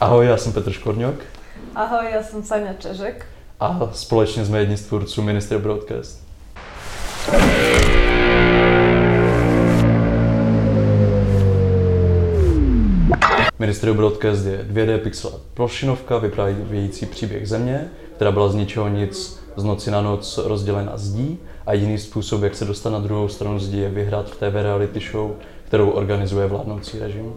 Ahoj, já jsem Petr Škorňok. Ahoj, já jsem Sanja Čežek. A společně jsme jedni z tvůrců Ministry Broadcast. Ministry Broadcast je 2D pixel plošinovka vyprávějící příběh země, která byla z ničeho nic z noci na noc rozdělena zdí a jediný způsob, jak se dostat na druhou stranu zdí, je vyhrát v TV reality show, kterou organizuje vládnoucí režim.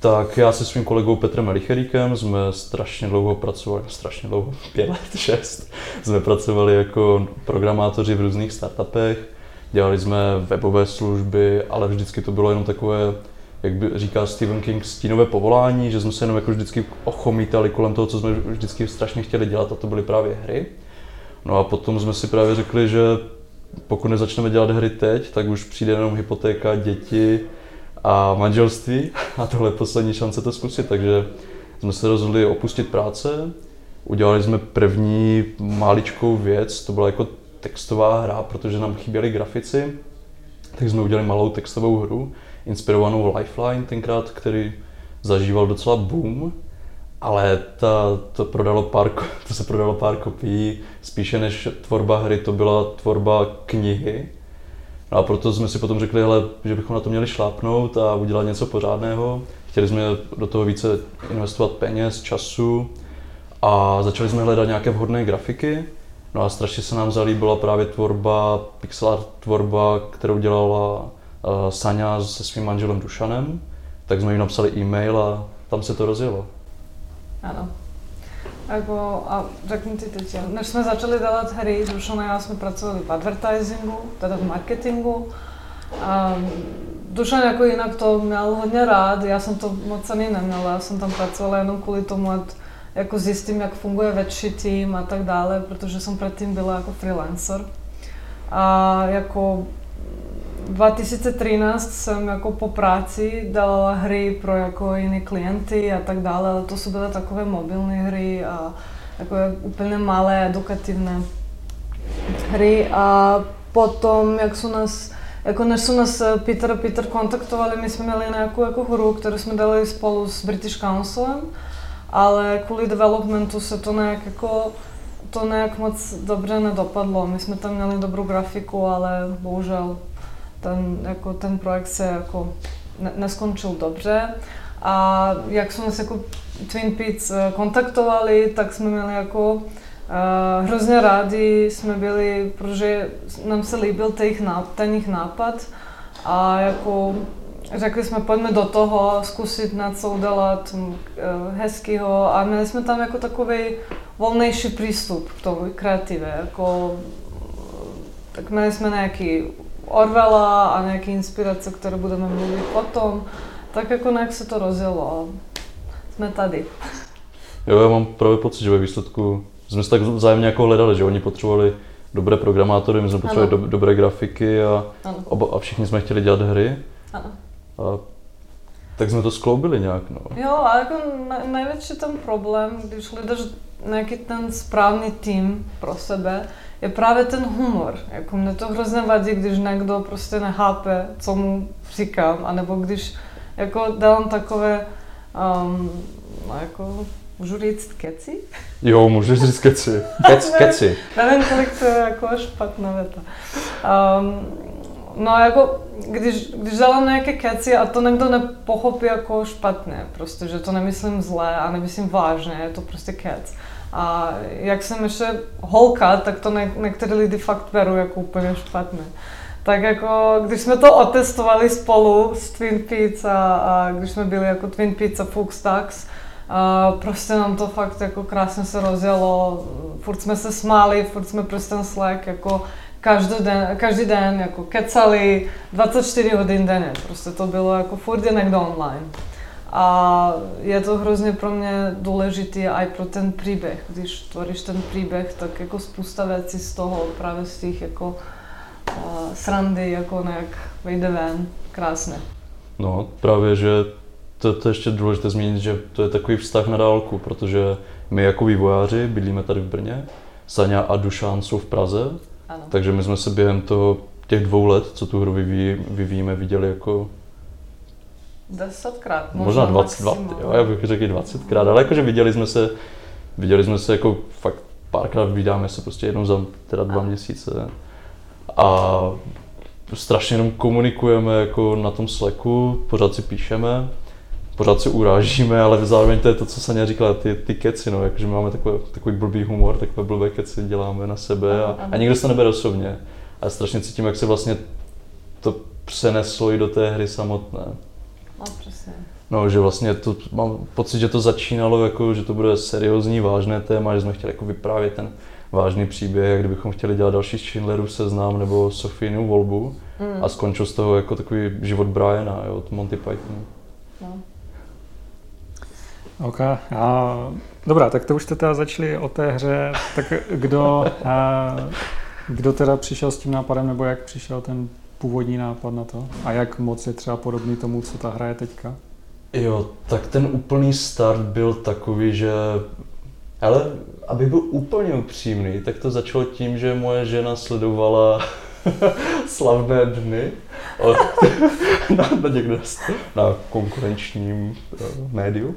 Tak já se svým kolegou Petrem Melicheríkem jsme strašně dlouho pracovali, strašně dlouho, pět let, šest, jsme pracovali jako programátoři v různých startupech, dělali jsme webové služby, ale vždycky to bylo jenom takové, jak by říká Stephen King, stínové povolání, že jsme se jenom jako vždycky ochomítali kolem toho, co jsme vždycky strašně chtěli dělat a to byly právě hry. No a potom jsme si právě řekli, že pokud nezačneme dělat hry teď, tak už přijde jenom hypotéka, děti, a manželství a tohle je poslední šance to zkusit, takže jsme se rozhodli opustit práce, udělali jsme první maličkou věc, to byla jako textová hra, protože nám chyběli grafici, tak jsme udělali malou textovou hru, inspirovanou Lifeline tenkrát, který zažíval docela boom, ale ta, to, prodalo pár, to se prodalo pár kopií, spíše než tvorba hry, to byla tvorba knihy, No a proto jsme si potom řekli, hele, že bychom na to měli šlápnout a udělat něco pořádného. Chtěli jsme do toho více investovat peněz, času a začali jsme hledat nějaké vhodné grafiky. No a strašně se nám zalíbila právě tvorba, pixel art tvorba, kterou dělala uh, Sanja se svým manželem Dušanem. Tak jsme jim napsali e-mail a tam se to rozjelo. Ano. Ako, a řeknu ti teď, než jsme začali dělat hry, Dušan a já jsme pracovali v advertisingu, teda v marketingu. A Dušan jako jinak to měl hodně rád, já jsem to moc ani neměla, já jsem tam pracovala jenom kvůli tomu, ať jako zjistím, jak funguje větší tým a tak dále, protože jsem předtím byla jako freelancer. A jako 2013 jsem jako po práci dala hry pro jako jiné klienty a tak dále, ale to jsou byly takové mobilní hry a takové úplně malé edukativné hry a potom, jak jsou nás jako než jsou nás Peter a Peter kontaktovali, my jsme měli nějakou jako hru, kterou jsme dali spolu s British Councilem, ale kvůli developmentu se to nějak jako to nějak moc dobře nedopadlo. My jsme tam měli dobrou grafiku, ale bohužel ten, jako ten projekt se jako ne, neskončil dobře. A jak jsme se jako Twin Peaks eh, kontaktovali, tak jsme měli jako uh, hrozně rádi jsme byli, protože nám se líbil ten jejich, nápad. A jako řekli jsme, pojďme do toho, zkusit něco udělat uh, hezkýho. A měli jsme tam jako takový volnější přístup k tomu kreativě, jako tak měli jsme nějaký Orwella a nějaké inspirace, které budeme mluvit potom, tak jako nějak se to rozjelo a jsme tady. Jo, já mám právě pocit, že ve výsledku jsme se tak vzájemně jako hledali, že oni potřebovali dobré programátory, my jsme potřebovali do, dobré grafiky a, oba, a všichni jsme chtěli dělat hry. Ano. A tak jsme to skloubili nějak, no. Jo, a jako největší ten problém, když hledáš nějaký ten správný tým pro sebe, je právě ten humor. Jako mě to hrozně vadí, když někdo prostě nechápe, co mu říkám, anebo když jako dávám takové, um, no jako, můžu říct keci? Jo, můžeš říct keci. Kec, keci. Nevím, kolik to je jako špatná věta. Um, no jako, když, když dávám nějaké keci a to někdo nepochopí jako špatně, prostě, že to nemyslím zlé a nemyslím vážně, je to prostě kec a jak jsem ještě holka, tak to ne, některé lidi fakt berou jako úplně špatně. Tak jako, když jsme to otestovali spolu s Twin Peaks a, a když jsme byli jako Twin Peaks a Fuchs Tax, a prostě nám to fakt jako krásně se rozjelo, furt jsme se smáli, furt jsme prostě ten Slack jako každý den, každý den jako kecali 24 hodin denně, prostě to bylo jako furt je někdo online. A je to hrozně pro mě důležité i pro ten příběh. Když tvoříš ten příběh, tak jako spousta věcí z toho, právě z těch jako uh, srandy, jako nějak vyjde ven. Krásně. No, právě, že to, to je ještě důležité zmínit, že to je takový vztah na dálku, protože my jako vývojáři bydlíme tady v Brně, Sanja a Dušán jsou v Praze, ano. takže my jsme se během toho těch dvou let, co tu hru vyvíjí, vyvíjíme, viděli jako Desetkrát, možná 20, 20 jo, já bych řekl 20krát, ale jakože viděli jsme se, viděli jsme se jako fakt párkrát vydáme se prostě jednou za teda dva měsíce a strašně jenom komunikujeme jako na tom Slacku, pořád si píšeme, pořád si urážíme, ale zároveň to je to, co Sanja říkala, ty, ty keci, no, jakože máme takový, takový blbý humor, takové blbé keci děláme na sebe a, a nikdo se to nebere osobně. A strašně cítím, jak se vlastně to přeneslo i do té hry samotné. No, přesně. No, že vlastně to, mám pocit, že to začínalo jako, že to bude seriózní, vážné téma, že jsme chtěli jako vyprávět ten vážný příběh, jak kdybychom chtěli dělat další Schindlerů seznam nebo Sofínu volbu mm. a skončil z toho jako takový život Briana jo, od Monty Pythonu. No. OK. A, dobrá, tak to už jste teda začali o té hře. Tak kdo, a, kdo teda přišel s tím nápadem, nebo jak přišel ten původní nápad na to? A jak moc je třeba podobný tomu, co ta hra je teďka? Jo, tak ten úplný start byl takový, že ale aby byl úplně upřímný, tak to začalo tím, že moje žena sledovala slavné dny od, na, na, někde, na konkurenčním uh, médiu.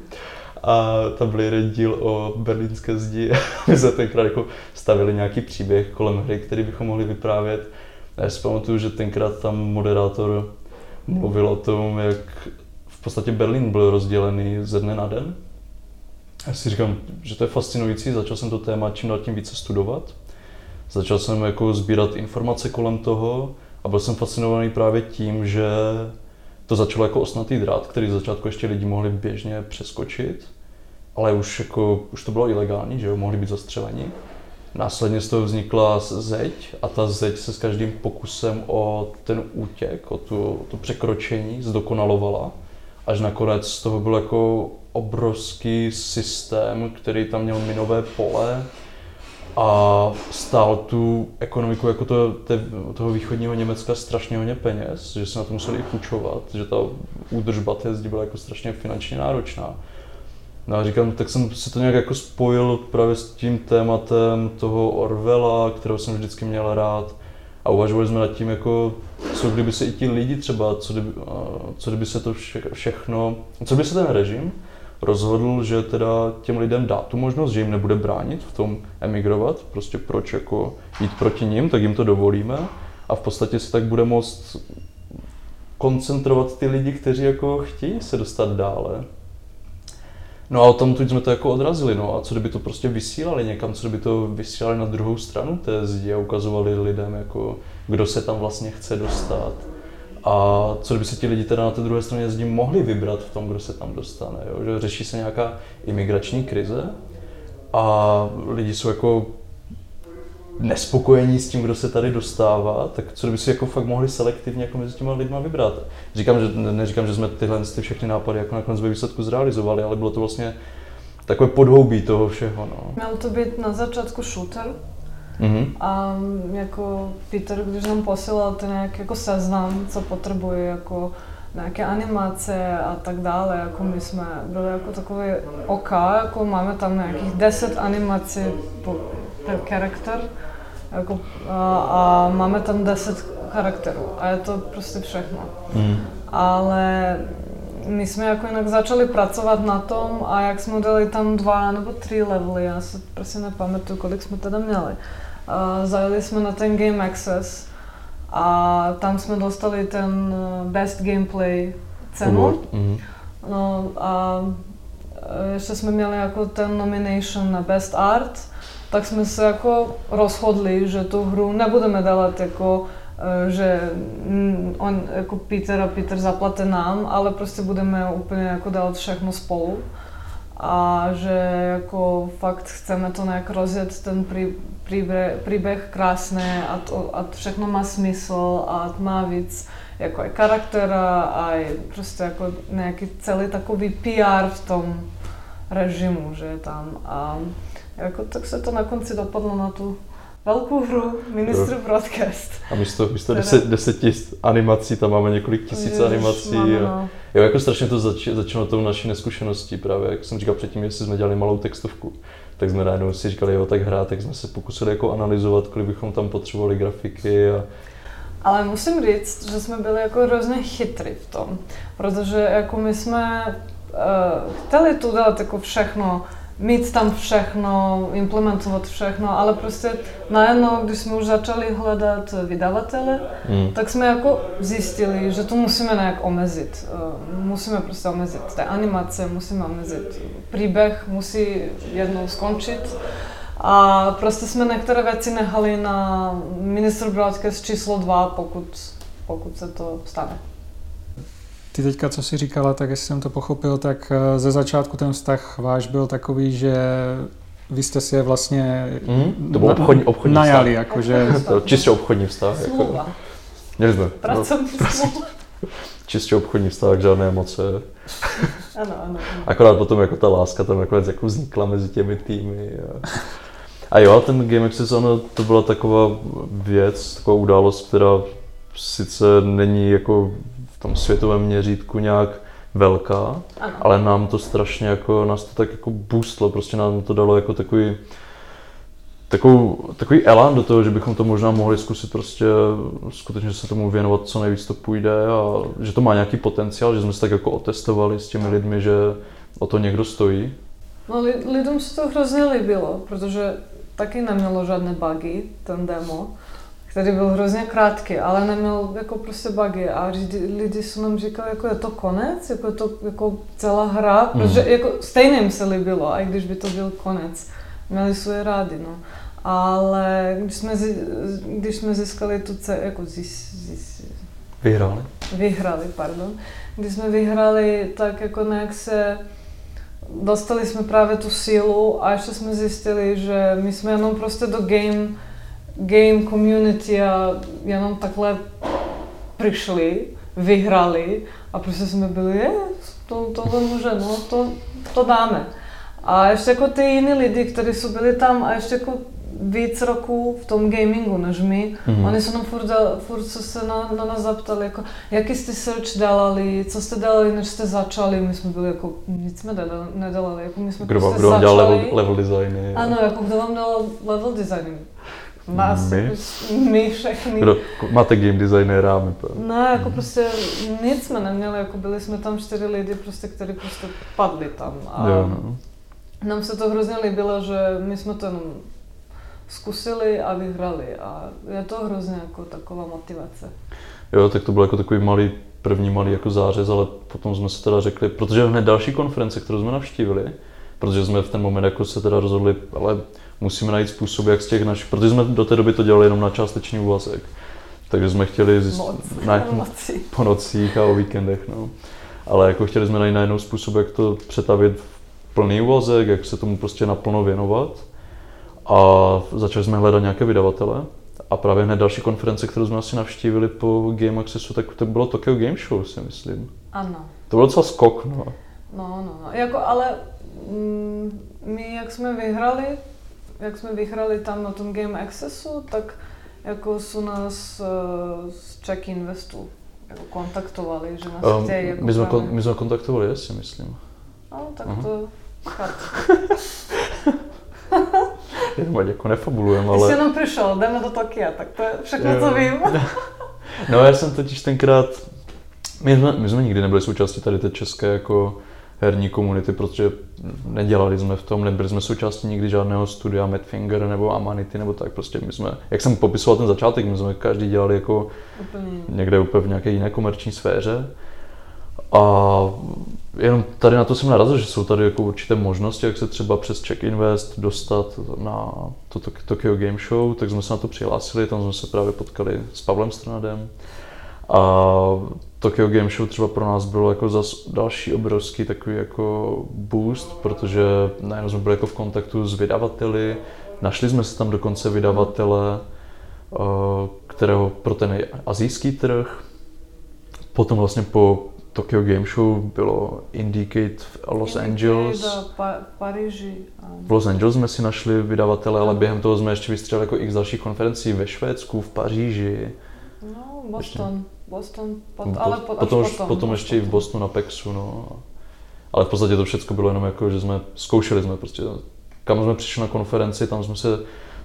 A tam byl jeden díl o berlínské zdi. My jsme tenkrát jako stavili nějaký příběh kolem hry, který bychom mohli vyprávět. A já si pamatuju, že tenkrát tam moderátor mluvil o tom, jak v podstatě Berlín byl rozdělený ze dne na den. Já si říkám, že to je fascinující, začal jsem to téma čím dál tím více studovat. Začal jsem jako sbírat informace kolem toho a byl jsem fascinovaný právě tím, že to začalo jako osnatý drát, který z začátku ještě lidi mohli běžně přeskočit, ale už, jako, už to bylo ilegální, že jo, mohli být zastřeleni. Následně z toho vznikla zeď a ta zeď se s každým pokusem o ten útěk, o, tu, to překročení zdokonalovala, až nakonec z toho byl jako obrovský systém, který tam měl minové pole, a stál tu ekonomiku jako to, te, toho východního Německa strašně hodně peněz, že se na to museli i půjčovat, že ta údržba té zdi byla jako strašně finančně náročná. No a říkám, tak jsem si to nějak jako spojil právě s tím tématem toho Orvela, kterého jsem vždycky měl rád. A uvažovali jsme nad tím, jako, co kdyby se i ti lidi třeba, co kdyby, co kdyby se to vše, všechno, co by se ten režim rozhodl, že teda těm lidem dá tu možnost, že jim nebude bránit v tom emigrovat, prostě proč jako jít proti ním, tak jim to dovolíme a v podstatě si tak bude moct koncentrovat ty lidi, kteří jako chtějí se dostat dále. No a o tom tu jsme to jako odrazili, no a co kdyby to prostě vysílali někam, co kdyby to vysílali na druhou stranu té zdi a ukazovali lidem, jako kdo se tam vlastně chce dostat a co kdyby se ti lidi teda na té druhé straně zdí mohli vybrat v tom, kdo se tam dostane. Jo? Že řeší se nějaká imigrační krize a lidi jsou jako nespokojení s tím, kdo se tady dostává, tak co kdyby si jako fakt mohli selektivně jako mezi těma lidma vybrat. Říkám, že, neříkám, že jsme tyhle ty všechny nápady jako nakonec ve výsledku zrealizovali, ale bylo to vlastně takové podhoubí toho všeho. No. Měl to být na začátku shooter, Mm-hmm. A jako Peter, když nám posílal ten nějak jako seznam, co potřebuje, jako nějaké animace a tak dále, jako my jsme byli jako takový OK, jako máme tam nějakých 10 animací per charakter, jako, a, a máme tam 10 charakterů a je to prostě všechno. Mm. Ale my jsme jako jinak začali pracovat na tom a jak jsme dali tam dva nebo tři levely, já se prostě nepamatuju, kolik jsme teda měli zajeli jsme na ten Game Access a tam jsme dostali ten Best Gameplay cenu. Mm-hmm. No a ještě jsme měli jako ten nomination na Best Art, tak jsme se jako rozhodli, že tu hru nebudeme dělat jako eh, že on jako Peter a Peter zaplate nám, ale prostě budeme úplně jako dělat všechno spolu. A že jako fakt chceme to nějak rozjet ten prí, príbeh, príbeh krásné a, to, a všechno má smysl a má víc jako aj charaktera a prostě jako nějaký celý takový PR v tom režimu, že je tam. A jako tak se to na konci dopadlo na tu velkou hru Ministru Broadcast. A místo, místo deset, deseti animací, tam máme několik tisíc Ježiš, animací. Máme, no. Jo, jako strašně to zač, začalo tou naší neskušeností právě, jak jsem říkal předtím, jestli jsme dělali malou textovku, tak jsme najednou si říkali, jo, tak hrát, tak jsme se pokusili jako analyzovat, kolik bychom tam potřebovali grafiky a Ale musím říct, že jsme byli jako hrozně chytrý v tom, protože jako my jsme uh, chtěli tu dělat jako všechno, mít tam všechno, implementovat všechno, ale prostě najednou, když jsme už začali hledat vydavatele, mm. tak jsme jako zjistili, že to musíme nějak omezit. Uh, musíme prostě omezit té animace, musíme omezit příběh, musí jednou skončit. A prostě jsme některé věci nechali na ministr Broadcast číslo 2, pokud, pokud se to stane. Ty teďka, co jsi říkala, tak jestli jsem to pochopil, tak eh, ze začátku ten vztah váš byl takový, že vy jste si je vlastně mm, to byl obchodní, obchodní najali, vztah. jakože... Čistě obchodní vztah. Smlouva. Jako, měli jsme. Pracovní no, Čistě obchodní vztah, žádné emoce. Ano, ano, ano. Akorát potom jako ta láska tam nakonec jako vznikla mezi těmi týmy. A, a jo, ten Game Access, ono, to byla taková věc, taková událost, která sice není jako tom světovém měřítku nějak velká, ano. ale nám to strašně jako, nás to tak jako boostlo, prostě nám to dalo jako takový, takovou, takový elán do toho, že bychom to možná mohli zkusit prostě skutečně se tomu věnovat, co nejvíc to půjde a že to má nějaký potenciál, že jsme se tak jako otestovali s těmi lidmi, že o to někdo stojí. No lidem se to hrozně líbilo, protože taky nemělo žádné bugy, ten demo který byl hrozně krátký, ale neměl jako prostě bugy a lidi, lidi jsou nám říkali, jako je to konec, jako je to jako celá hra, mm. protože jako stejně jim se líbilo, i když by to byl konec. Měli svoje rády, no. Ale když jsme, když jsme získali tu ce, jako zis, zis, Vyhráli? Vyhrali, pardon. Když jsme vyhrali, tak jako nějak se dostali jsme právě tu sílu a ještě jsme zjistili, že my jsme jenom prostě do game game community a jenom takhle přišli, vyhrali a prostě jsme byli, je, to, tohle může, no to, to dáme. A ještě jako ty jiní lidi, kteří jsou byli tam a ještě jako víc roků v tom gamingu než my. Mm-hmm. Oni se nám furt, furt se na, na nás zaptali, jako, jaký jste search dělali, co jste dělali, než jste začali. My jsme byli jako, nic jsme nedělali, jako my jsme kdo, prostě kdo začali. dělal level, level designy? Ano, jako kdo vám dal level designy. Nás, my? my všechny. Kdo, máte game designera my No, jako mm. prostě nic jsme neměli, jako byli jsme tam čtyři lidi, prostě, kteří prostě padli tam. A jo, no. Nám se to hrozně líbilo, že my jsme to jenom zkusili a vyhrali a je to hrozně jako taková motivace. Jo, tak to bylo jako takový malý, první malý jako zářez, ale potom jsme se teda řekli, protože hned další konference, kterou jsme navštívili, protože jsme v ten moment jako se teda rozhodli, ale musíme najít způsob, jak z těch našich, protože jsme do té doby to dělali jenom na částečný úvazek. Takže jsme chtěli zjist, Moc, najít po nocích a o víkendech. No. Ale jako chtěli jsme najít najednou způsob, jak to přetavit v plný úvazek, jak se tomu prostě naplno věnovat. A začali jsme hledat nějaké vydavatele. A právě hned další konference, kterou jsme asi navštívili po Game Accessu, tak to bylo Tokyo Game Show, si myslím. Ano. To byl docela skok, no. No, no, no. Jako, ale mm, my, jak jsme vyhrali, jak jsme vyhrali tam na tom Game Accessu, tak jako jsou nás uh, z Czech Investu jako kontaktovali, že nás um, chtějí jako my, jsme kon, my jsme kontaktovali, já si myslím. No, tak uh-huh. to chat. Jenom jako nefabulujeme, ale... Jsi jenom přišel, jdeme do Tokia, tak to je všechno, co vím. no já jsem totiž tenkrát, my jsme, my jsme nikdy nebyli součástí tady té české jako herní komunity, protože nedělali jsme v tom, nebyli jsme součástí nikdy žádného studia Madfinger nebo Amanity nebo tak, prostě my jsme, jak jsem popisoval ten začátek, my jsme každý dělali jako úplně. někde úplně v nějaké jiné komerční sféře. A jenom tady na to jsem narazil, že jsou tady jako určité možnosti, jak se třeba přes Check Invest dostat na to Tokyo Game Show, tak jsme se na to přihlásili, tam jsme se právě potkali s Pavlem Stranadem. A Tokyo Game Show třeba pro nás bylo jako zas další obrovský takový jako boost, protože najednou jsme byli jako v kontaktu s vydavateli, našli jsme se tam dokonce vydavatele, eh, kterého pro ten azijský trh. Potom vlastně po Tokyo Game Show bylo Indicate v Los Angeles. Pa- Paríži. V Los Angeles jsme si našli vydavatele, ale během toho jsme ještě vystřelili jako x dalších konferencí ve Švédsku, v Paříži. No, Boston. Ještě. Boston, pot, po, ale po, potom, potom, potom ještě i v Bostonu na Pexu, no. Ale v podstatě to všechno bylo jenom jako, že jsme zkoušeli jsme prostě, kam jsme přišli na konferenci, tam jsme se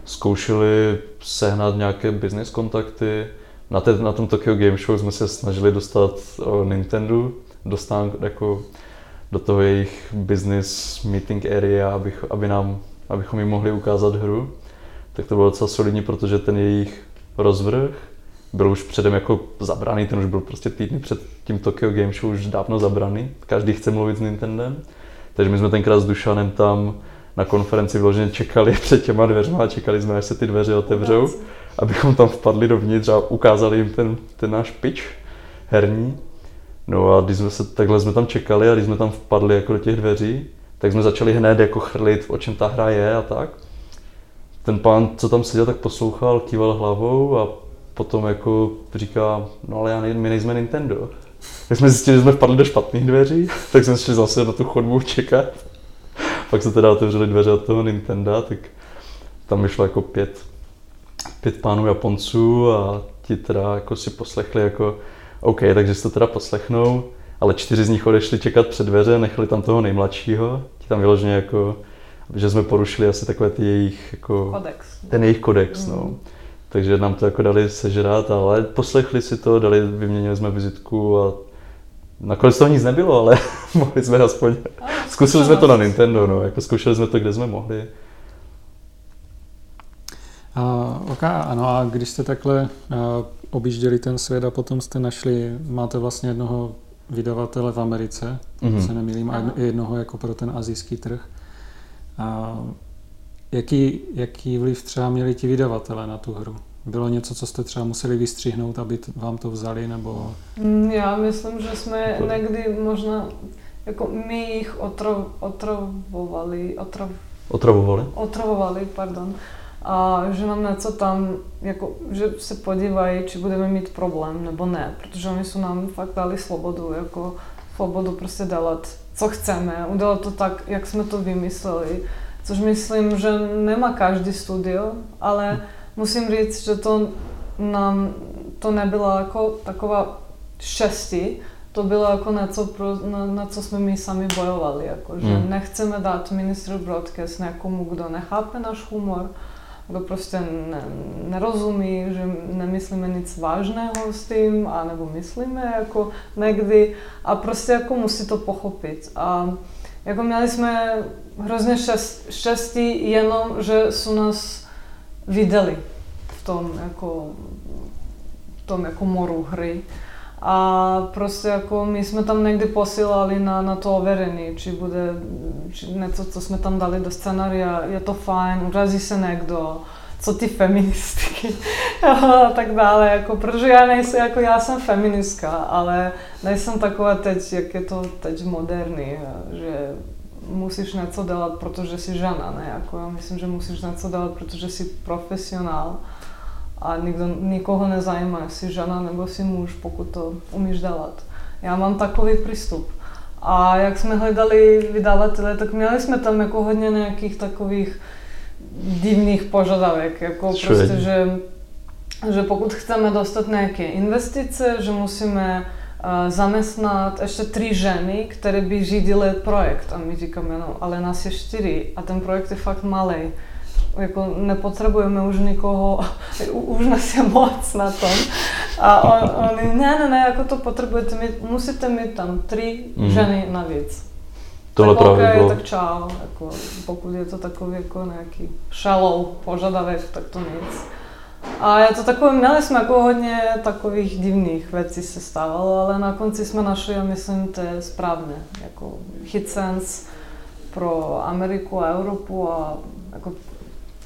zkoušeli sehnat nějaké business kontakty, na, te, na tom Tokyo Game Show jsme se snažili dostat o Nintendo, dostat jako do toho jejich business meeting area, abych, aby nám, abychom jim mohli ukázat hru. Tak to bylo docela solidní, protože ten jejich rozvrh byl už předem jako zabraný, ten už byl prostě týdny před tím Tokyo Game Show už dávno zabraný. Každý chce mluvit s Nintendem. Takže my jsme tenkrát s Dušanem tam na konferenci vyloženě čekali před těma dveřma a čekali jsme, až se ty dveře otevřou, abychom tam vpadli dovnitř a ukázali jim ten, ten náš pitch herní. No a když jsme se, takhle jsme tam čekali a když jsme tam vpadli jako do těch dveří, tak jsme začali hned jako chrlit, o čem ta hra je a tak. Ten pán, co tam seděl, tak poslouchal, kýval hlavou a potom jako říká, no ale já nej, my nejsme Nintendo. Tak jsme zjistili, že jsme vpadli do špatných dveří, tak jsme šli zase na tu chodbu čekat. Pak se teda otevřeli dveře od toho Nintendo, tak tam vyšlo jako pět, pět pánů Japonců a ti teda jako si poslechli jako OK, takže si to teda poslechnou, ale čtyři z nich odešli čekat před dveře, nechali tam toho nejmladšího, ti tam vyloženě jako, že jsme porušili asi takové ty jejich jako, Kodex. ten jejich kodex, mm. no. Takže nám to jako dali sežrat, ale poslechli si to, dali, vyměnili jsme vizitku a nakonec toho nic nebylo, ale mohli jsme aspoň, zkusili jsme to na Nintendo, no, jako zkoušeli jsme to, kde jsme mohli. A, ok, ano, a když jste takhle a, objížděli ten svět a potom jste našli, máte vlastně jednoho vydavatele v Americe, mm-hmm. se nemýlím, a jednoho jako pro ten azijský trh. A, jaký, jaký vliv třeba měli ti vydavatele na tu hru? Bylo něco, co jste třeba museli vystřihnout, aby vám to vzali, nebo... Mm, já myslím, že jsme někdy možná, jako my jich otrov, otravovali, otrov, Otravovali? otravovali, pardon, a že nám něco tam, jako, že se podívají, či budeme mít problém, nebo ne, protože oni jsou nám fakt dali svobodu, jako svobodu prostě dělat, co chceme, udělat to tak, jak jsme to vymysleli, což myslím, že nemá každý studio, ale musím říct, že to nám, to nebyla jako taková štěstí, to bylo jako něco, pro, na, na co jsme my sami bojovali, jako, že Mm. nechceme dát ministru broadcast někomu, kdo nechápe náš humor, kdo prostě ne, nerozumí, že nemyslíme nic vážného s tím, anebo myslíme jako někdy a prostě jako musí to pochopit. A jako měli jsme hrozně štěst, štěstí jenom, že jsou nás viděli v tom jako, v tom jako moru hry. A prostě jako my jsme tam někdy posílali na, na to overení, či bude či něco, co jsme tam dali do scenária, je to fajn, urazí se někdo, co ty feministky a tak dále, jako, protože já nejsem, jako já jsem feministka, ale nejsem taková teď, jak je to teď moderní, že musíš něco dělat, protože jsi žena, ne, jako já myslím, že musíš něco dělat, protože jsi profesionál a nikdo, nikoho nezajímá, jestli žena nebo si muž, pokud to umíš dělat. Já mám takový přístup. A jak jsme hledali vydavatele, tak měli jsme tam jako hodně nějakých takových divných požadavek, jako Čo prostě, je? že, že pokud chceme dostat nějaké investice, že musíme uh, zaměstnat ještě tři ženy, které by řídily projekt. A my říkáme, no, ale nás je čtyři a ten projekt je fakt malý jako nepotřebujeme už nikoho, už nás je moc na tom. A on, oni, ne, ne, ne, jako to potřebujete mít, musíte mít tam tři Mhm. ženy navíc. Tohle tak právě OK, bylo. tak čau, jako, pokud je to takový jako nějaký shallow požadavek, tak to nic. A je to takové, měli jsme jako hodně takových divných věcí se stávalo, ale na konci jsme našli, a myslím, to je správné, jako hit sense pro Ameriku a Evropu a jako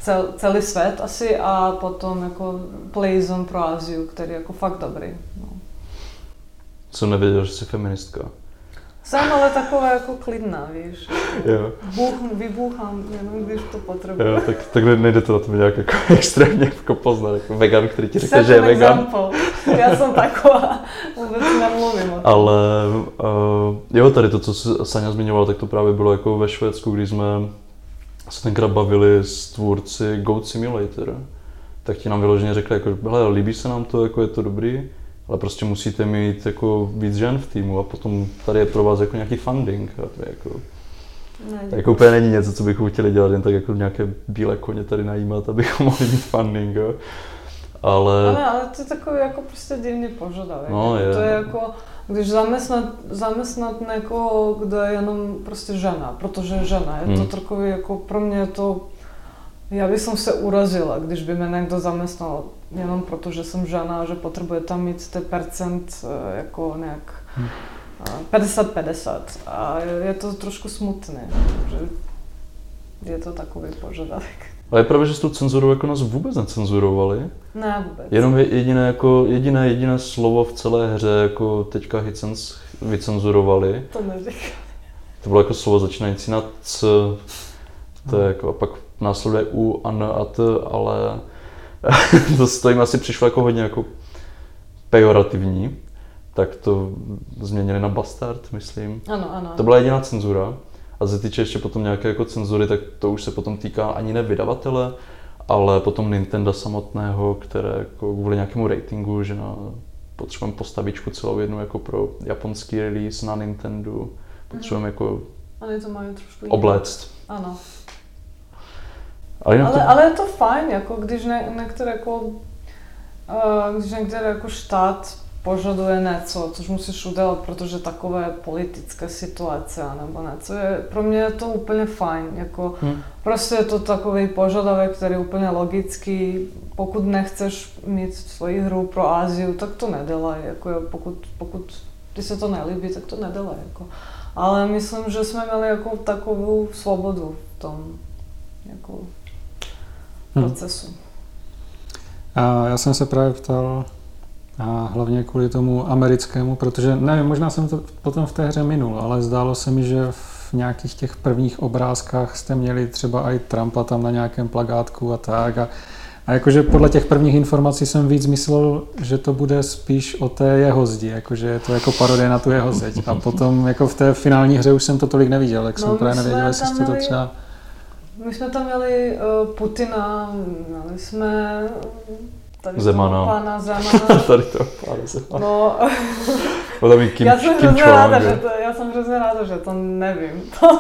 cel, celý svět asi a potom jako Playzone pro Aziu, který je jako fakt dobrý. No. Jsem nevěděl, že jsi feministka. Jsem ale taková jako klidná, víš. Jo, Bůh, vybůchám, jenom když to potřebuji. jo tak, tak ne- nejde to na tebe nějak jako extrémně jako poznat, jako vegan, který ti řekne, že je an vegan. example. Já jsem taková, vůbec nemluvím o tom. Ale uh, jo, tady to, co se Saňa zmiňoval, tak to právě bylo jako ve Švédsku, když jsme se tenkrát bavili s tvůrci Goat Simulator, tak ti nám vyloženě řekli, jako, hele, líbí se nám to, jako je to dobrý, ale prostě musíte mít jako víc žen v týmu a potom tady je pro vás jako nějaký funding. A to je jako, Ne, to jako úplně není něco, co bychom chtěli dělat, jen tak jako nějaké bílé koně tady najímat, abychom mohli mít funding. Jo. ale... Ale, ale to je takový jako prostě divný požadavek. No, je. To je jako, když zaměstnat, zaměstnat někoho, kdo je jenom prostě žena, protože je žena. Je to Hmm. takový jako pro mě to, já bych se urazila, když by mě někdo zaměstnal jenom proto, že jsem žena že potřebuje tam mít ten percent eh, jako nějak Hmm. eh, 50-50. A je, to trošku smutné, že je to takový požadavek. Ale je pravda, že s tou cenzurou jako nás vůbec necenzurovali. Ne vůbec. Jenom je jediné, jako, jediné, jediné slovo v celé hře, jako teďka Hitchens vycenzurovali. To neříkám. To bylo jako slovo začínající na c, to je jako, a pak následuje u, a n a t, ale to, to jim asi přišlo jako hodně jako pejorativní, tak to změnili na bastard, myslím. Ano, ano. To byla jediná cenzura. A se týče ještě potom nějaké jako cenzury, tak to už se potom týká ani ne vydavatele, ale potom Nintendo samotného, které jako kvůli nějakému ratingu, že na, potřebujeme postavičku celou jednu jako pro japonský release na Nintendo, potřebujeme jako Oni to mají trošku obléct. Ano. Ale, to, ale je to fajn, jako když ne, některé jako, uh, když některé jako štát požaduje něco, což musíš udělat, protože takové politické situace nebo něco, je, pro mě je to úplně fajn, jako Hm. prostě je to takový požadavek, který je úplně logický, pokud nechceš mít svoji hru pro Áziu, tak to nedělej, jako pokud, pokud ti se to nelíbí, tak to nedělej, jako. Ale myslím, že jsme měli jako takovou svobodu v tom, jako Hm. procesu. A já jsem se právě ptal a hlavně kvůli tomu americkému, protože nevím, možná jsem to potom v té hře minul, ale zdálo se mi, že v nějakých těch prvních obrázkách jste měli třeba i Trumpa tam na nějakém plagátku a tak. A, a jakože podle těch prvních informací jsem víc myslel, že to bude spíš o té jeho zdi, jakože je to jako parodie na tu jeho zeď. A potom jako v té finální hře už jsem to tolik neviděl, tak No, jsem právě nevěděl, jestli jste to třeba... My jsme tam měli uh, Putina, měli jsme tady toho Zemana. pana Zemana. tady to, pár se. No, tam Kim, já jsem Kim hrozně ráda, že to, já jsem hrozně ráda, že to nevím. To,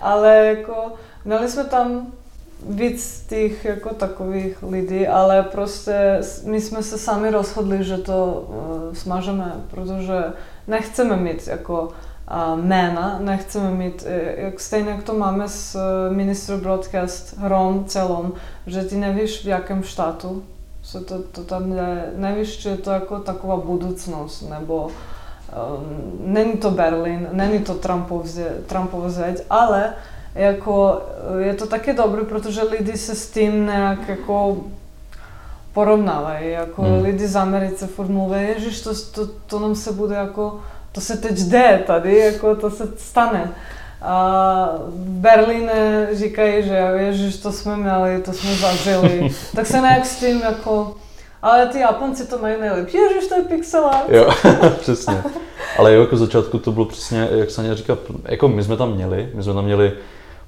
ale jako, měli jsme tam víc těch jako takových lidí, ale prostě my jsme se sami rozhodli, že to uh, smažeme, protože nechceme mít jako uh, jména, nechceme mít, eh, jak stejně jak to máme s uh, Minister Broadcast hrom celom, že ty nevíš v jakém štátu se to, to tam je, nevíš, či je to jako taková budoucnost, nebo um, není to Berlin, není to Trumpov, Trumpova zeď, ale jako eh, je to taky dobré, protože lidi se s tím nějak jako porovnávají, jako Hmm. lidi z Americe furt mluví, ježiš, to, to, to nám se bude jako, to se teď jde tady, jako to se stane. A v Berlíne říkají, že ježiš, to jsme měli, to jsme zažili, tak se nějak s tím jako, ale ty Japonci to mají nejlepší, ježiš, to je pixel art. Jo, přesně. Ale jo, jako začátku to bylo přesně, jak Sanja říká, jako my jsme tam měli, my jsme tam měli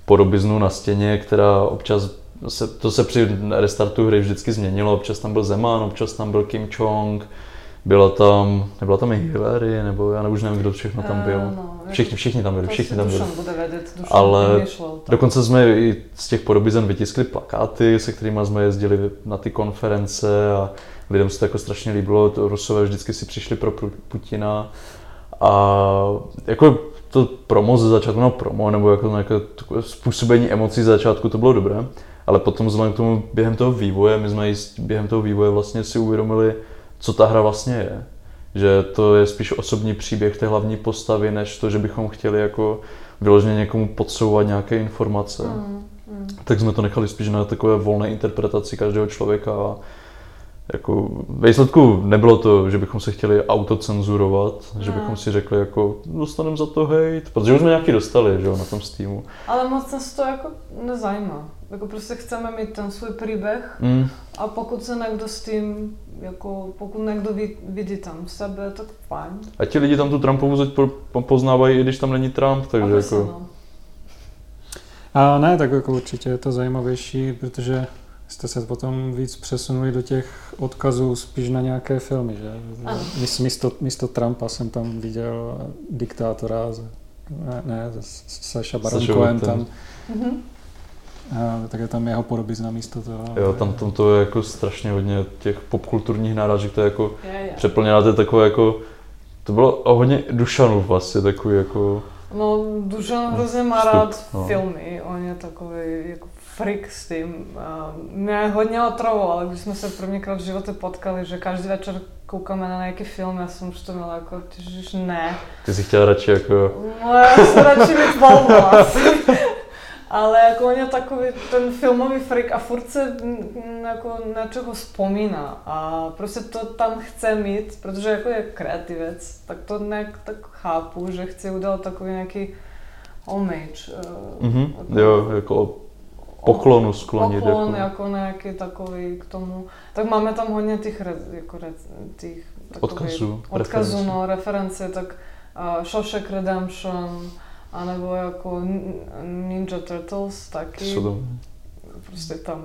podobiznu na stěně, která občas, se, to se při restartu hry vždycky změnilo, občas tam byl Zeman, občas tam byl Kim Chong, byla tam, nebyla tam i Hillary, nebo já už nevím, kdo všechno tam byl. Eh, no, Všichni, všichni tam byli, všichni tam byli. Dušan bude vědět, Dušan Ale. Dokonce jsme i z těch podobizen vytiskli plakáty, se kterými jsme jezdili na ty konference a lidem se to jako strašně líbilo, to Rusové vždycky si přišli pro Putina a jako to promo ze začátku, no promo, nebo jako nějaké takové způsobení emocí ze začátku, to bylo dobré, ale potom vzhledem k tomu během toho vývoje, my jsme i během toho vývoje vlastně si uvědomili, co ta hra vlastně je. Že to je spíš osobní příběh té hlavní postavy, než to, že bychom chtěli jako vyloženě někomu podsouvat nějaké informace. Mm, mm. Tak jsme to nechali spíš na takové volné interpretaci každého člověka a jako ve výsledku nebylo to, že bychom se chtěli autocenzurovat, že Ne. bychom si řekli jako dostaneme za to hate, protože už jsme nějaký dostali, že jo, na tom Steamu. Ale moc nás to jako nezajímá. Jako prostě chceme mít ten svůj příběh Mm, a pokud se někdo s tím, jako pokud někdo vid, vidí tam sebe, tak fajn. a ti lidi tam tu Trumpovu zeď po- po- poznávají, i když tam není Trump, takže Aby jako... no. A ne, tak jako určitě je to zajímavější, protože jste se potom víc přesunuli do těch odkazů spíš na nějaké filmy, že? Ano. Místo, místo Trumpa jsem tam viděl diktátora, ne, ne Saša Baron Cohen tam. Mhm. A, tak je tam jeho podobizna místo toho. Jo, tam, tam to je jako strašně hodně těch popkulturních náražek, to je jako Je, je. přeplněná, to je takové jako, to bylo hodně Dušanů vlastně, takový jako, No, Dušan hrozně má Vstup, rád no. filmy, on je takový jako freak s tím. Mě hodně otravoval, když jsme se prvníkrát v životě potkali, že každý večer koukáme na nějaký film, já jsem už to měla jako, ježiš, ne. ty si chtěla radši jako, No, já se radši mít volno asi. Ale jako on je takový ten filmový freak a furt se mm, mm, jako na čeho vzpomíná a prostě to tam chce mít, protože jako je kreativec, tak to nějak tak chápu, že chce udělat takový nějaký homage. mhm, jako- jo, jako poklonu sklonit. Poklon jako. jako nějaký takový k tomu. Tak máme tam hodně těch, re, jako re, těch Odkazů, odkazů, no, reference, tak uh, Shawshank Redemption, anebo jako Ninja Turtles taky. Jsou tam Prostě tam,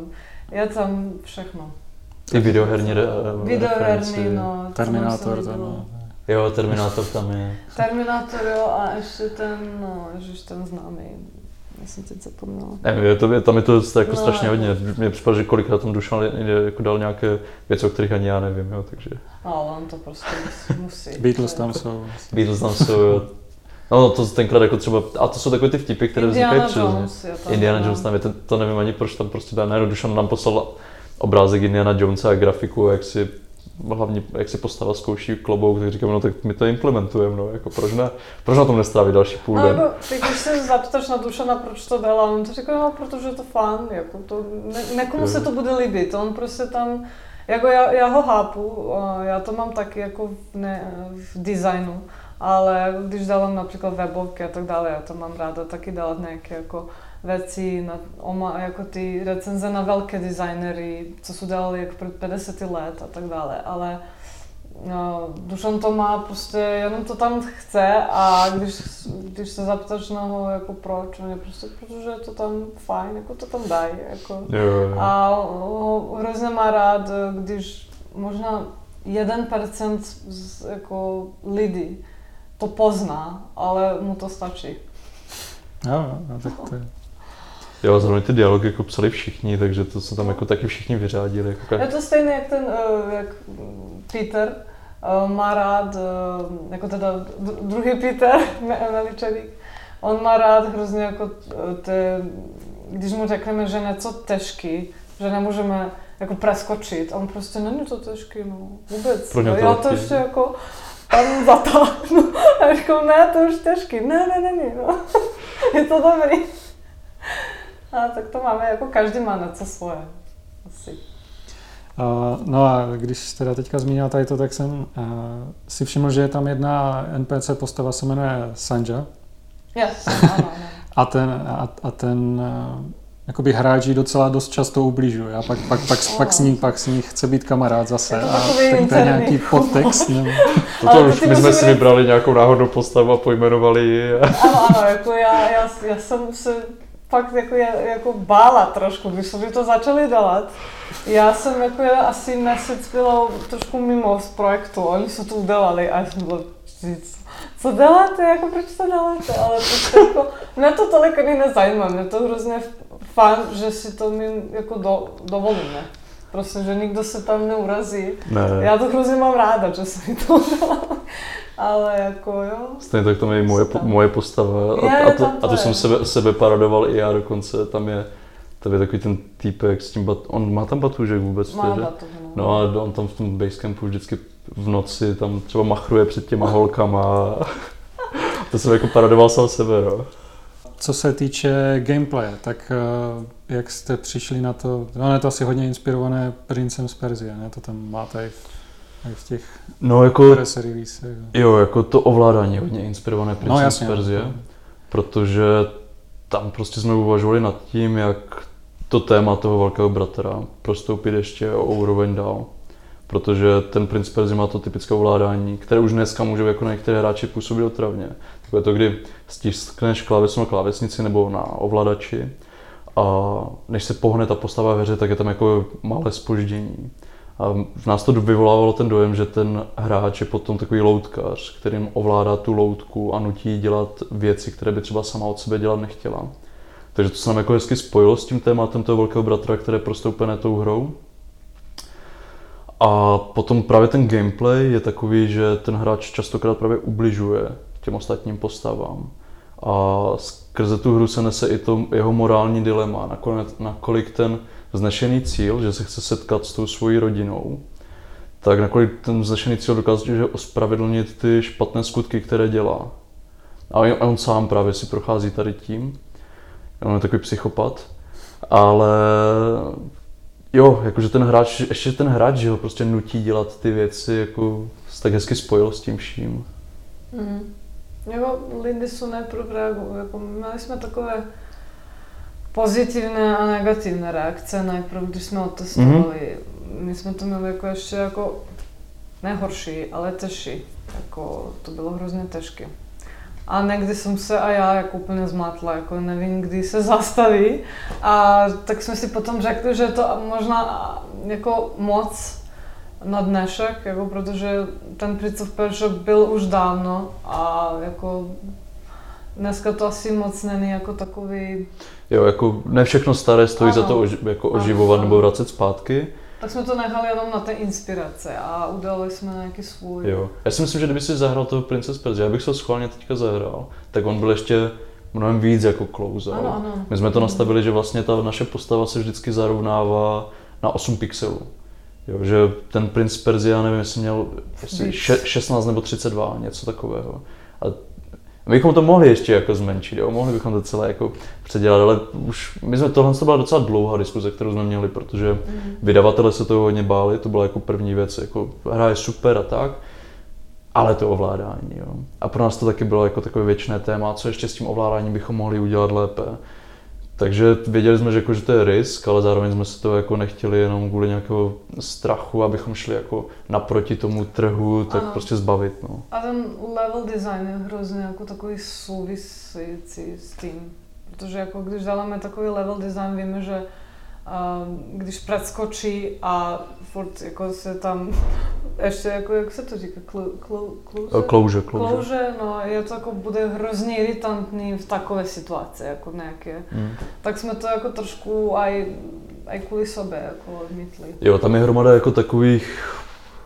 je tam všechno. i videoherní re, Videoherní, referenci. no. to Terminátor tam. no. Jo, Terminátor tam je. Terminátor, jo, a ještě ten, no, ježiš, ten známý. Já jsem teď zapomněla. Nevím, je to, je, tam je to jako No, strašně hodně. Mně připadá, že kolikrát tam Dušan jako dal nějaké věci, o kterých ani já nevím, jo, takže Ale on to prostě musí. musí. Beatles tam jsou. Beatles tam jsou, jo. No, to tenkrát jako třeba, a to jsou takové ty vtipy, které Indiana vznikají. Jones je tam. Indiana no. Jones tam je, to, to nevím ani proč tam prostě dá, najednou Dušan nám poslal obrázek Indiana Jonesa a grafiku, jak si hlavně jak si postava zkouší klobouk, tak říkám, no tak my to implementujeme, no, jako proč, ne, proč na tom nestrávit další půl No, den? jako, ty když se zapýtaš na Dušana, proč to dala, on to říká, no, protože je to fun, jako to, ne, nekomu se to bude líbit, on prostě tam, jako já, já ho chápu, a já to mám taky jako v, ne, v designu, ale když dávám například webovky a tak dále, já to mám ráda taky dávat nějaké jako věci, na, oma, jako ty recenze na velké designery, co jsou dělali jako před 50 let a tak dále, ale No, Dušan to má prostě, jenom to tam chce a když, když se zapýtaš na ho, jako proč, on je prostě, protože je to tam fajn, jako to tam dají, jako. Jo, jo. A ho hrozně má rád, když možná 1% z, jako lidí to pozná, ale mu to stačí. Jo, jo, no, tak to je. Jo, zrovna ty dialogy jako psali všichni, takže to se tam jako taky všichni vyřádili. Jako Je to stejné jak ten, eh, jak Peter, eh, má rád, eh, jako teda dru- druhý Peter, Me- Meličevík, on má rád hrozně jako ty, když mu řekneme, že něco těžký, že nemůžeme jako preskočit, on prostě není to těžký, no, vůbec. Pro no, to já to ještě jako tam zatáhnu. A říkám, ne, to už těžký. Ne, ne, ne, ne, no. Je to dobrý. A tak to máme, jako každý má něco svoje. Asi. Uh, no a když teda teďka zmínila tady to, tak jsem uh, si všiml, že je tam jedna NPC postava, se jmenuje Sanja. Yes, ano, ano. A ten, a, a ten uh, jakoby hráč jí docela dost často ubližuje. A pak, pak, pak, pak, s ní, pak s ní chce být kamarád zase. Je to a tak to je nějaký podtext. Nebo... To, Ale to to už my jsme si být- vybrali nějakou náhodnou postavu a pojmenovali ji. a- Ano, ano, jako já, já, já jsem se fakt jako, jako bála trošku, když jsme to začali dělat. Já jsem jako já asi měsíc byla trošku mimo z projektu, oni se to udělali a já jsem byla, "Vždyť, co děláte, jako proč to děláte, ale prostě jako, mě to tolik ani nezajímá, mě to hrozně fajn, že si to my jako do, dovolíme. Prostě, že nikdo se tam neurazí. Ne, Já to hrozně mám ráda, že se mi to. Ale jako jo, Stejně tak tam je i moje, moje postava Je, a, a, to, to a to je. jsem sebe, sebe paradoval i já dokonce. Tam je, tam je takový ten týpek s tím bat, on má tam batůžek vůbec má tedy? no. No a on tam v tom basecampu vždycky v noci tam třeba machruje před těma holkama. to jsem jako paradoval sám sebe, no. Co se týče gameplaye, tak uh, jak jste přišli na to, no je to asi hodně inspirované Princem z Perzie, ne? To tam máte i v, i v těch No jako, press releasech. jo, jako to ovládání je hodně inspirované Princem No z jasně. Perzie. protože tam prostě jsme uvažovali nad tím, jak to téma toho velkého bratra prostoupit ještě o úroveň dál. Protože ten princ Perzi má to typické ovládání, které už dneska může jako na některé hráči působit otravně. Takové to, kdy stiskneš klávesu na klávesnici nebo na ovladači a než se pohne ta postava ve hře, tak je tam jako malé spoždění. A v nás to vyvolávalo ten dojem, že ten hráč je potom takový loutkař, kterým ovládá tu loutku a nutí dělat věci, které by třeba sama od sebe dělat nechtěla. Takže to se nám jako hezky spojilo s tím tématem toho velkého bratra, které je prostoupené tou hrou. A potom právě ten gameplay je takový, že ten hráč častokrát právě ubližuje těm ostatním postavám. A skrze tu hru se nese i to jeho morální dilema, nakonec, nakolik ten vznešený cíl, že se chce setkat s tou svojí rodinou, tak nakolik ten vznešený cíl dokáže ospravedlnit ty špatné skutky, které dělá. A on, on sám právě si prochází tady tím. On je takový psychopat. Ale jo, jakože ten hráč, ještě ten hráč, že ho prostě nutí dělat ty věci, jako tak hezky spojil s tím vším. Mm. Jako Lindy jsou nejprve reagují, jako měli jsme takové pozitívne a negatívne reakce najprv, když jsme otestovali. Mm-hmm. My jsme to měli jako ještě jako nehorší, ale težší. Jako, to bylo hrozně těžké. A někdy jsem se a já jako úplně zmatla, jako nevím, kdy se zastaví. A tak jsme si potom řekli, že to možná jako moc na dnešek, jako protože ten Prince of Persia byl už dávno a jako dneska to asi moc není jako takový... Jo, jako ne všechno staré stojí ano. za to oži, jako oživovat ano. nebo vracet zpátky. Tak jsme to nechali jenom na té inspirace a udělali jsme nějaký svůj. Jo. Já si myslím, že kdyby si zahrál toho Princess Persia, já bych se schválně teďka zahrál, tak on byl ještě mnohem víc jako close. Ano, ano. My jsme to nastavili, že vlastně ta naše postava se vždycky zarovnává na 8 pixelů. Jo, že ten princ Perzia, nevím, jestli měl jestli 16 nebo 32, něco takového. A my bychom to mohli ještě jako zmenšit, jo? mohli bychom to celé jako předělat, ale už my jsme tohle to byla docela dlouhá diskuze, kterou jsme měli, protože mm. vydavatele se toho hodně báli, to byla jako první věc, jako hra je super a tak, ale to ovládání. Jo? A pro nás to taky bylo jako takové věčné téma, co ještě s tím ovládáním bychom mohli udělat lépe. Takže věděli jsme, že, jako, že to je risk, ale zároveň jsme se to jako nechtěli jenom kvůli nějakého strachu, abychom šli jako naproti tomu trhu, tak ano. prostě zbavit. No. A ten level design je hrozně jako takový související s tím. Protože jako když děláme takový level design, víme, že když předskočí a furt jako se tam ještě jako, jak se to říká, klouže? Klouže, klouže. no je to jako bude hrozně iritantní v takové situaci, jako nějaké. Mm. Tak jsme to jako trošku aj, aj kvůli sobě jako odmítli. Jo, tam je hromada jako takových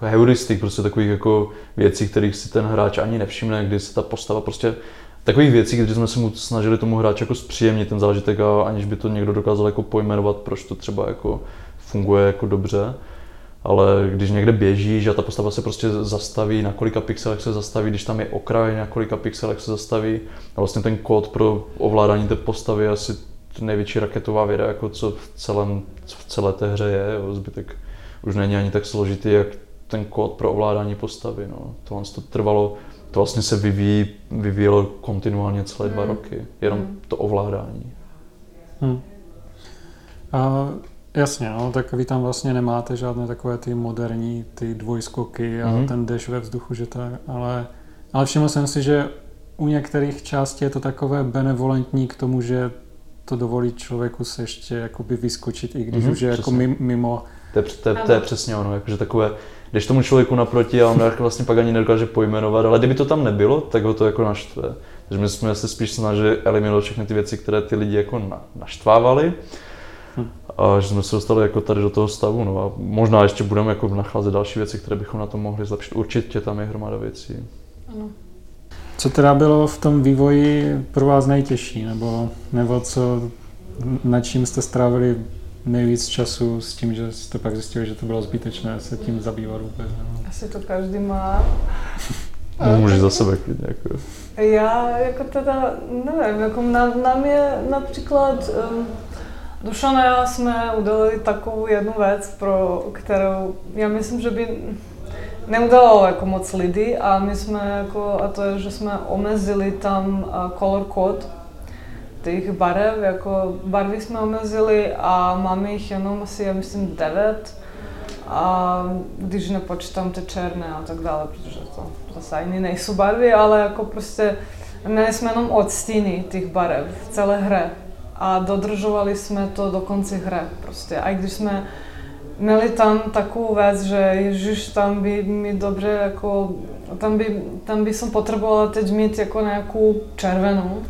heuristik, prostě takových jako věcí, kterých si ten hráč ani nevšimne, kdy se ta postava prostě takových věcí, kdy jsme se mu snažili tomu hráči jako zpříjemnit ten zážitek a aniž by to někdo dokázal jako pojmenovat, proč to třeba jako funguje jako dobře. Ale když někde běží, že ta postava se prostě zastaví, na kolika pixelech se zastaví, když tam je okraj, na kolika pixelech se zastaví. A vlastně ten kód pro ovládání té postavy je asi největší raketová věda, jako co v, celém, co v celé té hře je. Jo. Zbytek už není ani tak složitý, jak ten kód pro ovládání postavy. No. Tohle to trvalo to vlastně se vyvíjí, vyvíjelo kontinuálně celé dva hmm. roky, jenom hmm. to ovládání. Hmm. A jasně, no, tak vy tam vlastně nemáte žádné takové ty moderní, ty dvojskoky a hmm. ten deš ve vzduchu, že tak, ale, ale všiml jsem si, že u některých částí je to takové benevolentní k tomu, že to dovolí člověku se ještě jakoby vyskočit, i když mm-hmm, už je jako mimo. To je, to, je, to je přesně ono, jakože takové jdeš tomu člověku naproti a on vlastně pak ani nedokáže pojmenovat, ale kdyby to tam nebylo, tak ho to jako naštve. Takže my jsme se spíš snažili eliminovat všechny ty věci, které ty lidi jako na, naštvávali. Hm. A že jsme se dostali jako tady do toho stavu. No a možná ještě budeme jako nacházet další věci, které bychom na tom mohli zlepšit. Určitě tam je hromada věcí. Ano. Co teda bylo v tom vývoji pro vás nejtěžší? Nebo, nebo co, nad čím jste strávili nejvíc času s tím, že jste pak zjistili, že to bylo zbytečné se tím zabývat vůbec. No. Asi to každý má. No, můžeš za sebe klidně. Jako. Já jako teda, nevím, jako na, nám je například um, Dušan a já jsme udělali takovou jednu věc, pro kterou já myslím, že by neudělalo jako moc lidí a my jsme jako, a to je, že jsme omezili tam color code, těch barev, jako barvy jsme omezili a máme jich jenom asi, já myslím, devět. A když nepočítám ty černé a tak dále, protože to zase ani nejsou barvy, ale jako prostě měli jsme jenom odstíny těch barev v celé hře a dodržovali jsme to do konce hry prostě. A když jsme měli tam takovou věc, že ježiš, tam by mi dobře jako, tam by, tam by som potrebovala teď mít jako nějakou červenou,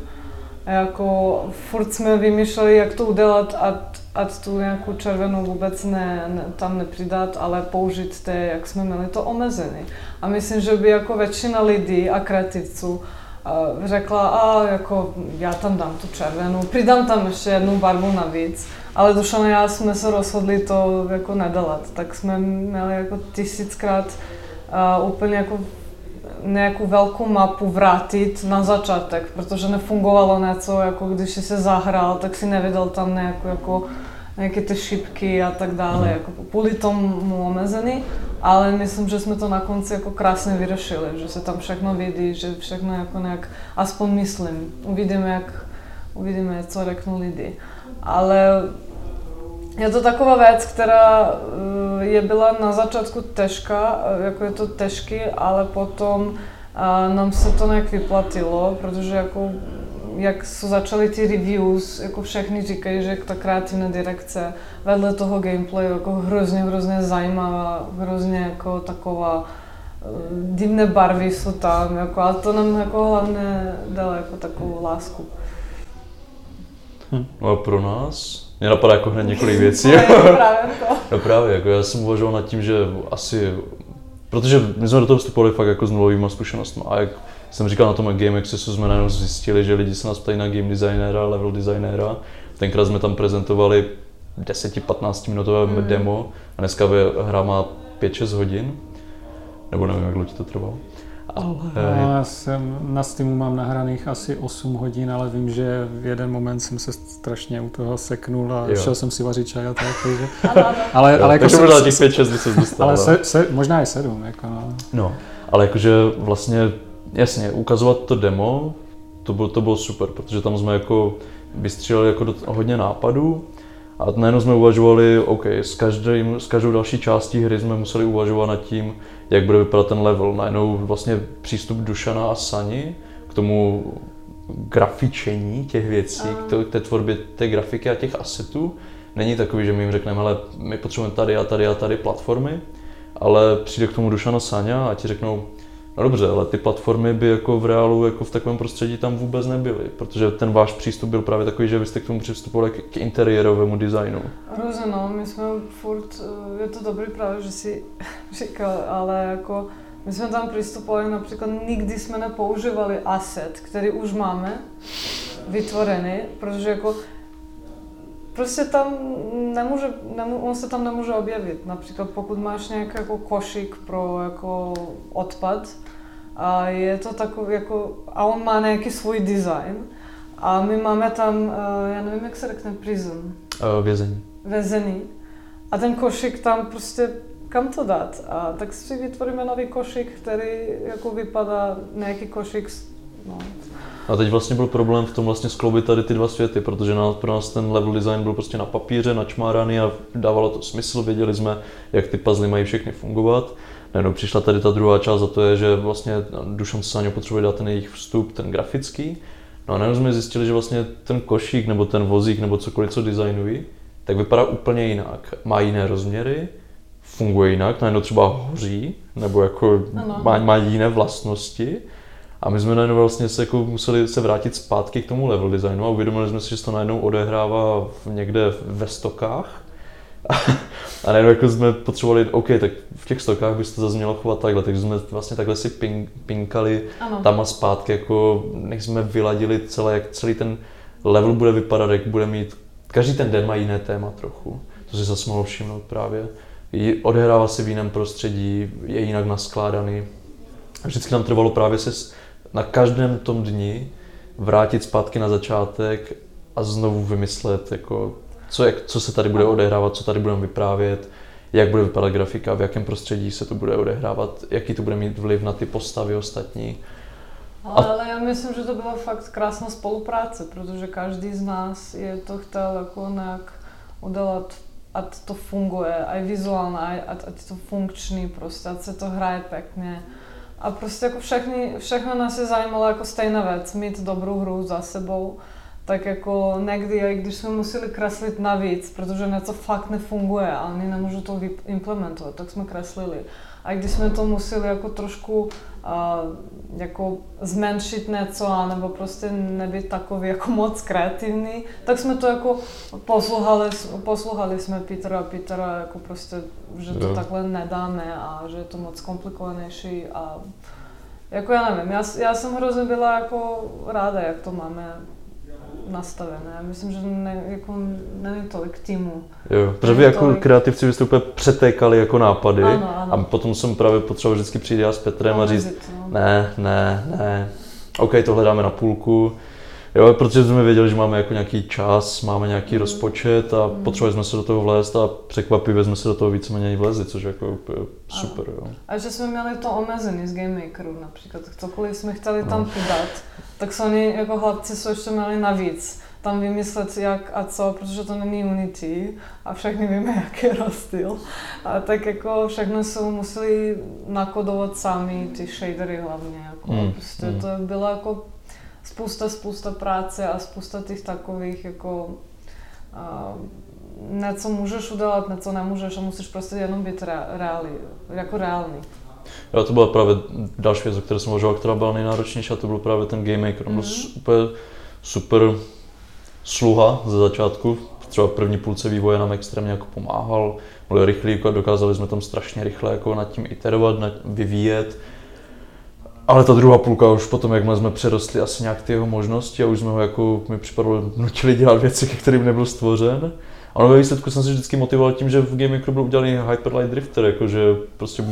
A jako furt jsme vymýšleli, jak to udělat, a ať tu nějakou červenou vůbec ne, ne, tam nepřidat, ale použít té, jak jsme měli to omezené. A myslím, že by jako většina lidí a kreativců řekla, a jako já tam dám tu červenou, přidám tam ještě jednu barvu navíc, ale Dušan a já jsme se rozhodli to jako nedělat, tak jsme měli jako tisíckrát uh, úplně jako nějakou velkou mapu vrátit na začátek, protože nefungovalo něco, jako když si se zahrál, tak si nevěděl tam nějakou jako nějaké ty šipky a tak dále, mm. jako kvůli tomu omezený, ale myslím, že jsme to na konci jako krásně vyřešili, že se tam všechno vidí, že všechno jako nějak, aspoň myslím, uvidíme, jak, uvidíme, co řeknou lidi. Ale je to taková věc, která eh, je byla na začátku těžká, eh, jako je to těžký, ale potom eh, nám se to nějak vyplatilo, protože jako jak jsou začaly ty reviews, jako všechny říkají, že ta kreativní direkce vedle toho gameplayu jako hrozně, hrozně zajímavá, hrozně jako taková divné barvy jsou tam, jako, a to nám jako hlavně dalo jako takovou lásku. Hm. No a pro nás mě napadá jako hned několik věcí. no, právě to. No právě, jako já jsem uvažoval nad tím, že asi, protože my jsme do toho vstupovali fakt jako s nulovými zkušenostmi a jak jsem říkal na tom Game Accessu, jsme najednou zjistili, že lidi se nás ptají na game designera, level designera. Tenkrát jsme tam prezentovali 10-15 minutové mm. demo a dneska hra má 5-6 hodin. Nebo nevím, jak dlouho to trvalo. Ale... No, já jsem na Steamu mám nahraných asi 8 hodin, ale vím, že v jeden moment jsem se strašně u toho seknul a jo. šel jsem si vařit čaj a tak, takže... ale, jo, ale jako takže možná těch 5 6 se dostal. Ale se, se, možná je 7, jako no. no. ale jakože vlastně, jasně, ukazovat to demo, to bylo, to bylo super, protože tam jsme jako vystříleli jako do, hodně nápadů a najednou jsme uvažovali, OK, s, každým, s každou další částí hry jsme museli uvažovat nad tím, jak bude vypadat ten level. Najednou vlastně přístup Dušana a Sani k tomu grafičení těch věcí, k té tvorbě té grafiky a těch asetů, není takový, že my jim řekneme, hele, my potřebujeme tady a tady a tady platformy, ale přijde k tomu Dušana Sania a ti řeknou, No dobře, ale ty platformy by jako v reálu jako v takovém prostředí tam vůbec nebyly, protože ten váš přístup byl právě takový, že vy jste k tomu přistupovali k, k interiérovému designu. Různě, no, my jsme furt, eh, je to dobrý právě, že si říkal, ale jako my jsme tam přistupovali, například nikdy jsme nepoužívali asset, který už máme vytvorený, protože jako prostě tam nemůže, nemů, on se tam nemůže objevit. Například pokud máš nějaký jako košík pro jako odpad a je to takový jako, a on má nějaký svůj design a my máme tam, eh, já nevím, jak se řekne, prison. Uh, vězení. Vězení. A ten košík tam prostě kam to dát? A tak si vytvoríme nový košík, který jako vypadá nějaký košík no, a teď vlastně byl problém v tom vlastně skloubit tady ty dva světy, protože na, pro nás ten level design byl prostě na papíře, načmáraný a dávalo to smysl, věděli jsme, jak ty puzzle mají všechny fungovat. Najednou přišla tady ta druhá část a to je, že vlastně Dušan Sáňo potřebuje dát ten jejich vstup, ten grafický. No a najednou jsme zjistili, že vlastně ten košík nebo ten vozík nebo cokoliv, co designují, tak vypadá úplně jinak. Má jiné rozměry, funguje jinak, najednou třeba hoří, nebo jako má, má jiné vlastnosti. A my jsme najednou vlastně se jako museli se vrátit zpátky k tomu level designu a uvědomili jsme si, že se to najednou odehrává někde ve stokách. A najednou jako jsme potřebovali, OK, tak v těch stokách by se to zase mělo chovat takhle, takže jsme vlastně takhle si ping, pinkali ano. tam a zpátky, jako než jsme vyladili celé, jak celý ten level bude vypadat, jak bude mít, každý ten den má jiné téma trochu, to si zase mohlo všimnout právě. Odehrává se v jiném prostředí, je jinak naskládaný. Vždycky nám trvalo právě se na každém tom dni vrátit zpátky na začátek a znovu vymyslet, jako, co, jak, co se tady bude odehrávat, co tady budeme vyprávět, jak bude vypadat grafika, v jakém prostředí se to bude odehrávat, jaký to bude mít vliv na ty postavy ostatní. Ale, ale já myslím, že to byla fakt krásná spolupráce, protože každý z nás je to chtěl jako nějak udělat, ať to funguje, aj vizuálně, ať, ať to funkční prostě, ať se to hraje pěkně. A prostě jako všechny, všechno nás je zajímalo jako stejná věc, mít dobrou hru za sebou. Tak jako někdy, i když jsme museli kreslit navíc, protože něco fakt nefunguje a oni nemůžu to implementovat, tak jsme kreslili. A když jsme to museli jako trošku jako zmenšit něco, anebo prostě nebyt takový jako moc kreativní, tak jsme to jako poslouchali, poslouchali jsme Petra a Petra, jako prostě, že to jo. takhle nedáme a že je to moc komplikovanější a jako já nevím, já, já jsem hrozně byla jako ráda, jak to máme nastavené. Myslím, že ne, jako, není tolik týmu. Jo, protože vy jako tolik... kreativci byste úplně přetékali jako nápady ano, ano. a potom jsem právě potřeboval vždycky přijít já s Petrem a, a říct, no. ne, ne, ne, OK, tohle dáme na půlku, Jo, protože jsme věděli, že máme jako nějaký čas, máme nějaký mm. rozpočet a mm. potřebovali jsme se do toho vlézt a překvapivě jsme se do toho víceméně vlezli, což je jako úplně super. Jo. A že jsme měli to omezený z Game Makeru například, cokoliv jsme chtěli tam no. přidat, tak jsou oni jako hlavci jsou ještě měli navíc tam vymyslet jak a co, protože to není Unity a všechny víme, jaký je rozdíl. A tak jako všechno jsou museli nakodovat sami, ty shadery hlavně. Jako. Mm. Prostě mm. to bylo jako spousta, spousta práce a spousta těch takových jako uh, něco můžeš udělat, něco nemůžeš a musíš prostě jenom být re, reálný, jako reálný. Jo, to byla právě další věc, o které jsem uvažoval, která byla nejnáročnější a to byl právě ten game maker. On byl mm-hmm. super, super sluha ze začátku. Třeba v první půlce vývoje nám extrémně jako pomáhal, byl rychlý, jako dokázali jsme tam strašně rychle jako nad tím iterovat, nad, vyvíjet ale ta druhá půlka už potom, jak jsme přerostli asi nějak ty jeho možnosti a už jsme ho jako, mi připadalo, nutili dělat věci, ke kterým nebyl stvořen. A ve výsledku jsem se vždycky motivoval tím, že v Game Makeru byl udělaný Hyperlight Drifter, jakože prostě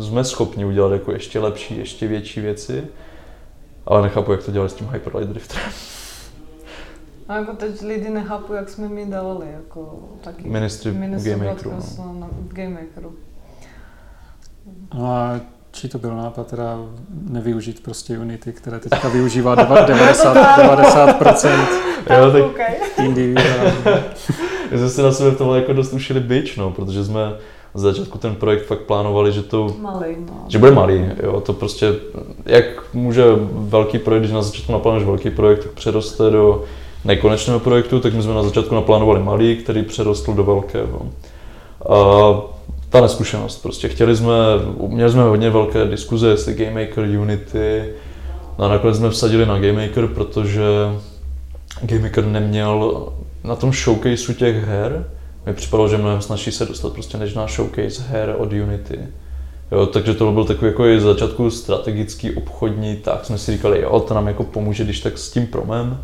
jsme schopni udělat jako ještě lepší, ještě větší věci. Ale nechápu, jak to dělali s tím Hyperlight Drifterem. A jako teď lidi nechápu, jak jsme my dělali, jako taky ministry, ministry Game Makeru. No. V Game Makeru. No a či to byl nápad teda nevyužít prostě Unity, které teďka využívá 90, 90% jo, tak okay. individuální. My jsme si na sebe v tomhle jako dost ušili byč, no, protože jsme z začátku ten projekt fakt plánovali, že to... Malý, no. Že bude malý, jo, to prostě, jak může velký projekt, když na začátku naplánuješ velký projekt, tak přeroste do nekonečného projektu, tak my jsme na začátku naplánovali malý, který přerostl do velkého. A ta neskušenost. Prostě chtěli jsme, měli jsme hodně velké diskuze, jestli Game Maker, Unity, no a nakonec jsme vsadili na Game Maker, protože Game Maker neměl na tom showcaseu těch her, mi připadalo, že mnohem snaží se dostat prostě než na showcase her od Unity. Jo, takže to byl takový jako z začátku strategický, obchodní, tak jsme si říkali, jo, to nám jako pomůže, když tak s tím promem.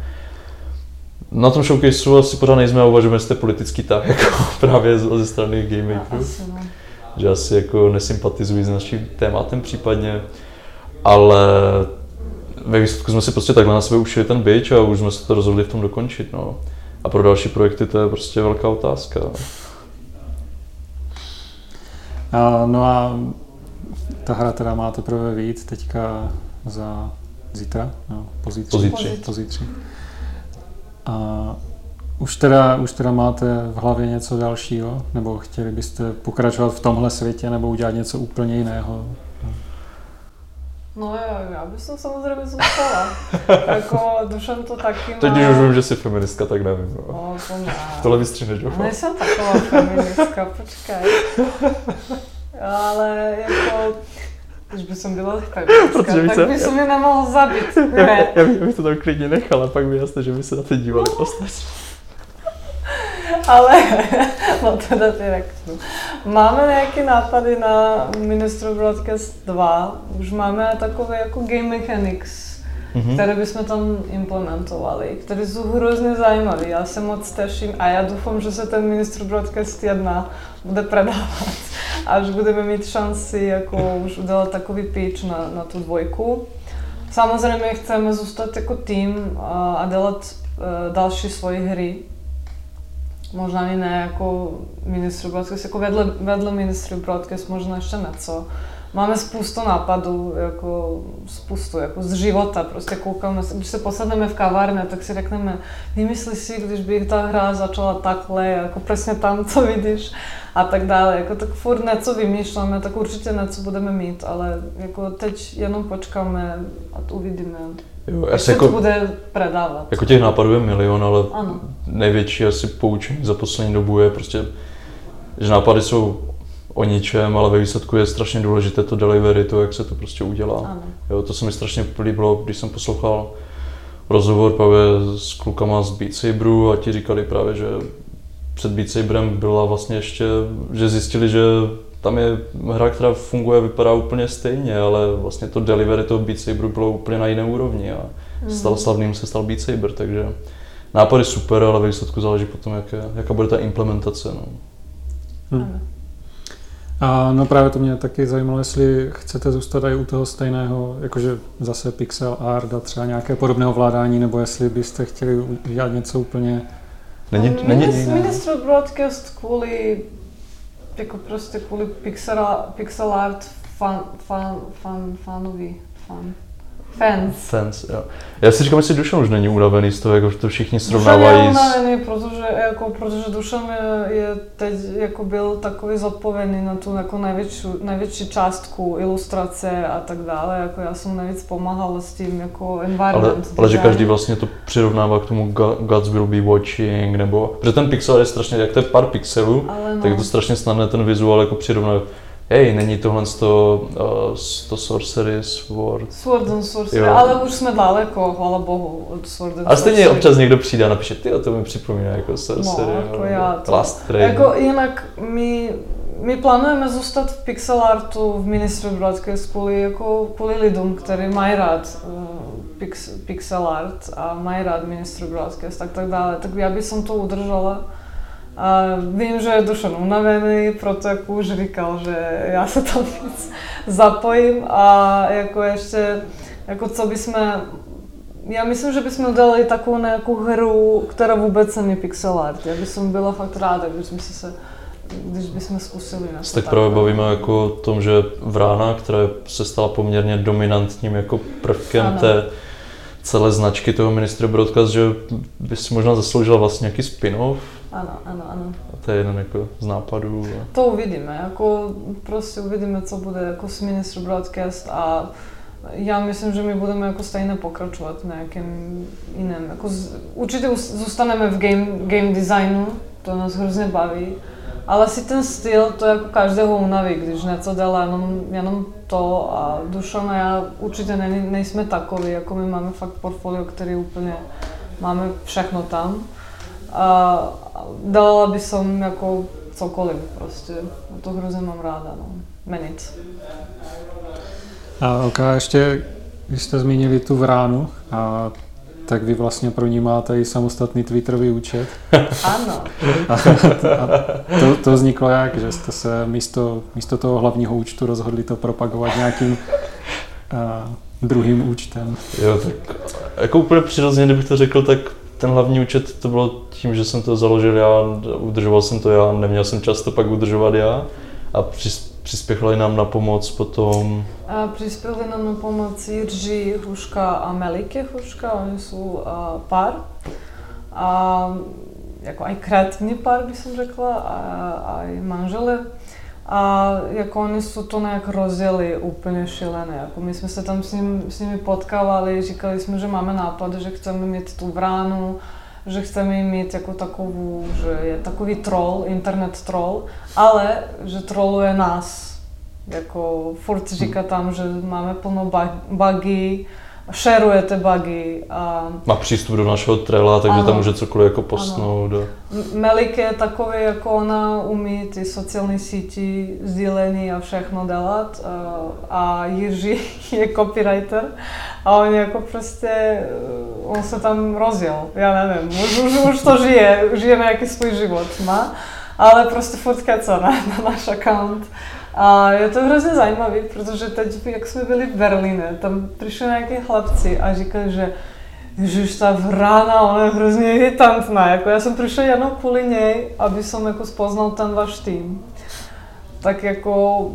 Na tom showcaseu asi pořád nejsme a uvažujeme, jestli politický tak jako právě ze strany Game Makeru. Asi, no že asi jako nesympatizují s naším tématem případně, ale ve výsledku jsme si prostě takhle na sebe ušili ten byč a už jsme se to rozhodli v tom dokončit. No. A pro další projekty to je prostě velká otázka. A, no a ta hra teda má teprve víc teďka za zítra, no, pozítří. Pozítří. pozítří. A už teda, už teda máte v hlavě něco dalšího? Nebo chtěli byste pokračovat v tomhle světě nebo udělat něco úplně jiného? No já, já bych to samozřejmě zůstala. jako Dušan to taky má... Teď když už vím, že jsi feministka, tak nevím. No, no to ne. Tohle vystříneš, jo? Nejsem taková feministka, počkej. Ale jako když by jsem byla feministka, tak se, by se mě nemohl zabít. Ne. Já, já, bych to tam klidně nechala, pak by jasné, že by se na to dívali ostatní. Ale, no teda ty řeknu. Máme nějaké nápady na Ministro Broadcast 2. Už máme takové jako game mechanics, mm-hmm. které bychom tam implementovali, které jsou hrozně zajímavé. Já se moc těším a já doufám, že se ten Ministro Broadcast 1 bude predávat. Až budeme mít šanci jako už udělat takový pitch na, na tu dvojku. Samozřejmě chceme zůstat jako tým a, a dělat uh, další svoje hry, možná ani ne jako ministru broadcast, jako vedle, vedle ministru broadcast možná ještě něco. Máme spoustu nápadů, jako spoustu, jako z života, prostě koukáme, když se posadneme v kavárně, tak si řekneme, vymysli si, když by ta hra začala takhle, jako přesně tam, co vidíš a tak dále. Jako tak furt něco vymýšláme, tak určitě něco budeme mít, ale jako teď jenom počkáme a uvidíme. Jo, asi jako, to bude predávat. Jako těch nápadů je milion, ale ano. největší asi poučení za poslední dobu je prostě, že nápady jsou o ničem, ale ve výsledku je strašně důležité to delivery, to, jak se to prostě udělá. Ano. Jo, to se mi strašně líbilo, když jsem poslouchal rozhovor právě s klukama z Beat Saberu a ti říkali právě, že před Beat Saberem byla vlastně ještě, že zjistili, že tam je hra, která funguje, vypadá úplně stejně, ale vlastně to delivery toho Beat Saberu bylo úplně na jiné úrovni a mm. stal slavným se stal Beat Saber, takže nápad je super, ale ve výsledku záleží potom, jak je, jaká bude ta implementace. No. Hmm. A no právě to mě taky zajímalo, jestli chcete zůstat i u toho stejného, jakože zase pixel art a třeba nějaké podobné ovládání, nebo jestli byste chtěli udělat něco úplně Není, není, Ministr broadcast kvůli jako prostě kvůli pixel, pixel art fan, fan, fan, fanovi, fan. Fans. Fans, jo. Já si říkám, jestli Dušan už není unavený z toho, jako to všichni srovnávají. Dušan je unavený, protože, jako, protože Dušan je, je teď jako byl takový zodpovědný na tu jako největší, největší částku ilustrace a tak dále. Jako já jsem nejvíc pomáhal s tím jako environment. Ale, ale že každý vlastně to přirovnává k tomu Gods will be watching, nebo, protože ten pixel je strašně, jak to je pár pixelů, no. tak je to strašně snadné ten vizuál jako přirovnat hej, není tohle to, uh, to Sorcery Sword. Sword and Sorcery, jo. ale už jsme daleko, hvala bohu, od Sword and A stejně občas někdo přijde a napíše, ty to mi připomíná jako Sorcery. No, jako já to, Last Train. Jako jinak my, my plánujeme zůstat v pixel artu v Ministry Broadcast kvůli, jako, kvůli lidem, kteří mají rád uh, pix, pixel art a mají rád Ministry Broadcast tak tak dále. Tak já bych to udržela. A vím, že je Dušan unavený, proto jako už říkal, že já se tam víc zapojím a jako ještě, jako co bychom, já myslím, že bychom udělali takovou nějakou hru, která vůbec není pixel art. Já bych byla fakt ráda, když jsme se když bychom zkusili něco Tak právě bavíme jako o tom, že Vrána, která se stala poměrně dominantním jako prvkem ano. té celé značky toho ministra Broadcast, že by si možná zasloužila vlastně nějaký spin-off, ano, ano, ano. A to je jeden jako z nápadů. To uvidíme, jako prostě uvidíme, co bude jako s Minister Broadcast a já myslím, že my budeme jako stejně pokračovat na nějakém jiném. Jako z, určitě zůstaneme v game, game designu, to nás hrozně baví, ale si ten styl, to jako každého unaví, když něco dělá jenom, jenom to a Dušan a já určitě ne, nejsme takový, jako my máme fakt portfolio, který úplně máme všechno tam a dala by som jako cokoliv prostě. To hrozně mám ráda, no. Menit. A ok, ještě, když jste zmínili tu vránu, a tak vy vlastně pro ní máte i samostatný Twitterový účet. Ano. A, a to, to vzniklo jak, že jste se místo, místo toho hlavního účtu rozhodli to propagovat nějakým a, druhým účtem. Jo, tak jako úplně přirozeně, kdybych to řekl, tak ten hlavní účet to bylo tím, že jsem to založil já, udržoval jsem to já, neměl jsem čas to pak udržovat já a přispěchali nám na pomoc potom... A přispěli nám na pomoc Jiří Hruška a Melike Hruška, oni jsou uh, pár. A jako aj kreativní pár, bych řekla, a, a i manžele. A jako oni jsou to nějak rozjeli úplně šílené. Jako my jsme se tam s, ním, s nimi potkávali, říkali jsme, že máme nápad, že chceme mít tu bránu, že chceme mít jako takovou, že je takový troll, internet troll, ale že troluje nás. Jako furt říká tam, že máme plno šerujete bugy. A... Má přístup do našeho trela, takže ano. tam může cokoliv jako postnout. A... Melik je takový, jako ona umí ty sociální síti, sdílení a všechno dělat. A, a Jiří je copywriter a on jako prostě, on se tam rozjel, já nevím, už, už, už to žije, žije nějaký svůj život, má, ale prostě furt keca na, na náš account. A je to hrozně zajímavé, protože teď, jak jsme byli v Berlíně, tam přišli nějaký chlapci a říkali, že Ježiš, ta vrána, ona je hrozně irritantná. Jako já jsem přišel jenom kvůli něj, aby jsem jako spoznal ten váš tým. Tak jako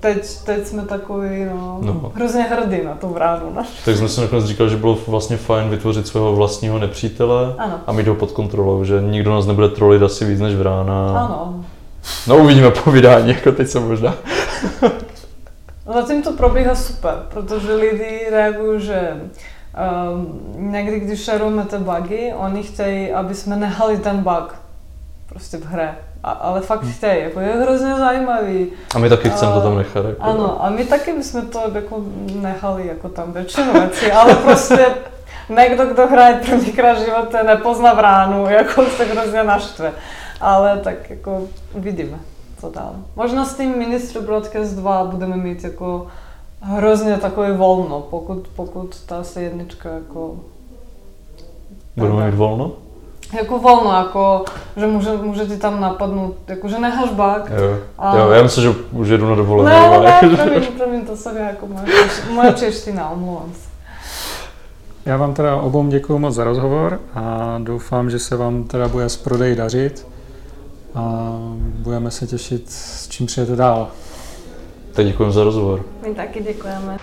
teď, teď jsme takový, no, no. hrozně hrdý na tu vránu. No. Tak jsme si nakonec říkali, že bylo vlastně fajn vytvořit svého vlastního nepřítele ano. a mít ho pod kontrolou, že nikdo nás nebude trolit asi víc než vrána. Ano. No uvidíme po vydání, jako teď se možná. Zatím to probíhá super, protože lidi reagují, že um, někdy, když šerujeme ty bugy, oni chtějí, aby jsme nehali ten bug. prostě v hře. A, ale fakt chtějí, jako je hrozně zajímavý. A my taky chceme to tam nechat. Jako. Ano, a my taky bychom to jako nechali jako tam většinu věcí, ale prostě někdo, kdo hraje prvníkrát v životě, nepozná bránu, jako se hrozně naštve. Ale tak jako vidíme, co dál. Možná s tím Ministry Broadcast 2 budeme mít jako hrozně takové volno, pokud, pokud ta se1 jako Budeme mít volno? jako volno, jako, že může, může ti tam napadnout, jako, že necháš bak. Jo. A- jo, já myslím, že už jedu na dovolenou. Ne, ale- ne, promiň, promiň, to jsem jako moje, moje čeština, omlouvám se. Já vám teda obou děkuji moc za rozhovor a doufám, že se vám teda bude s prodeji dařit a budeme se těšit, s čím přijete dál. Tak děkujeme za rozhovor. My taky děkujeme.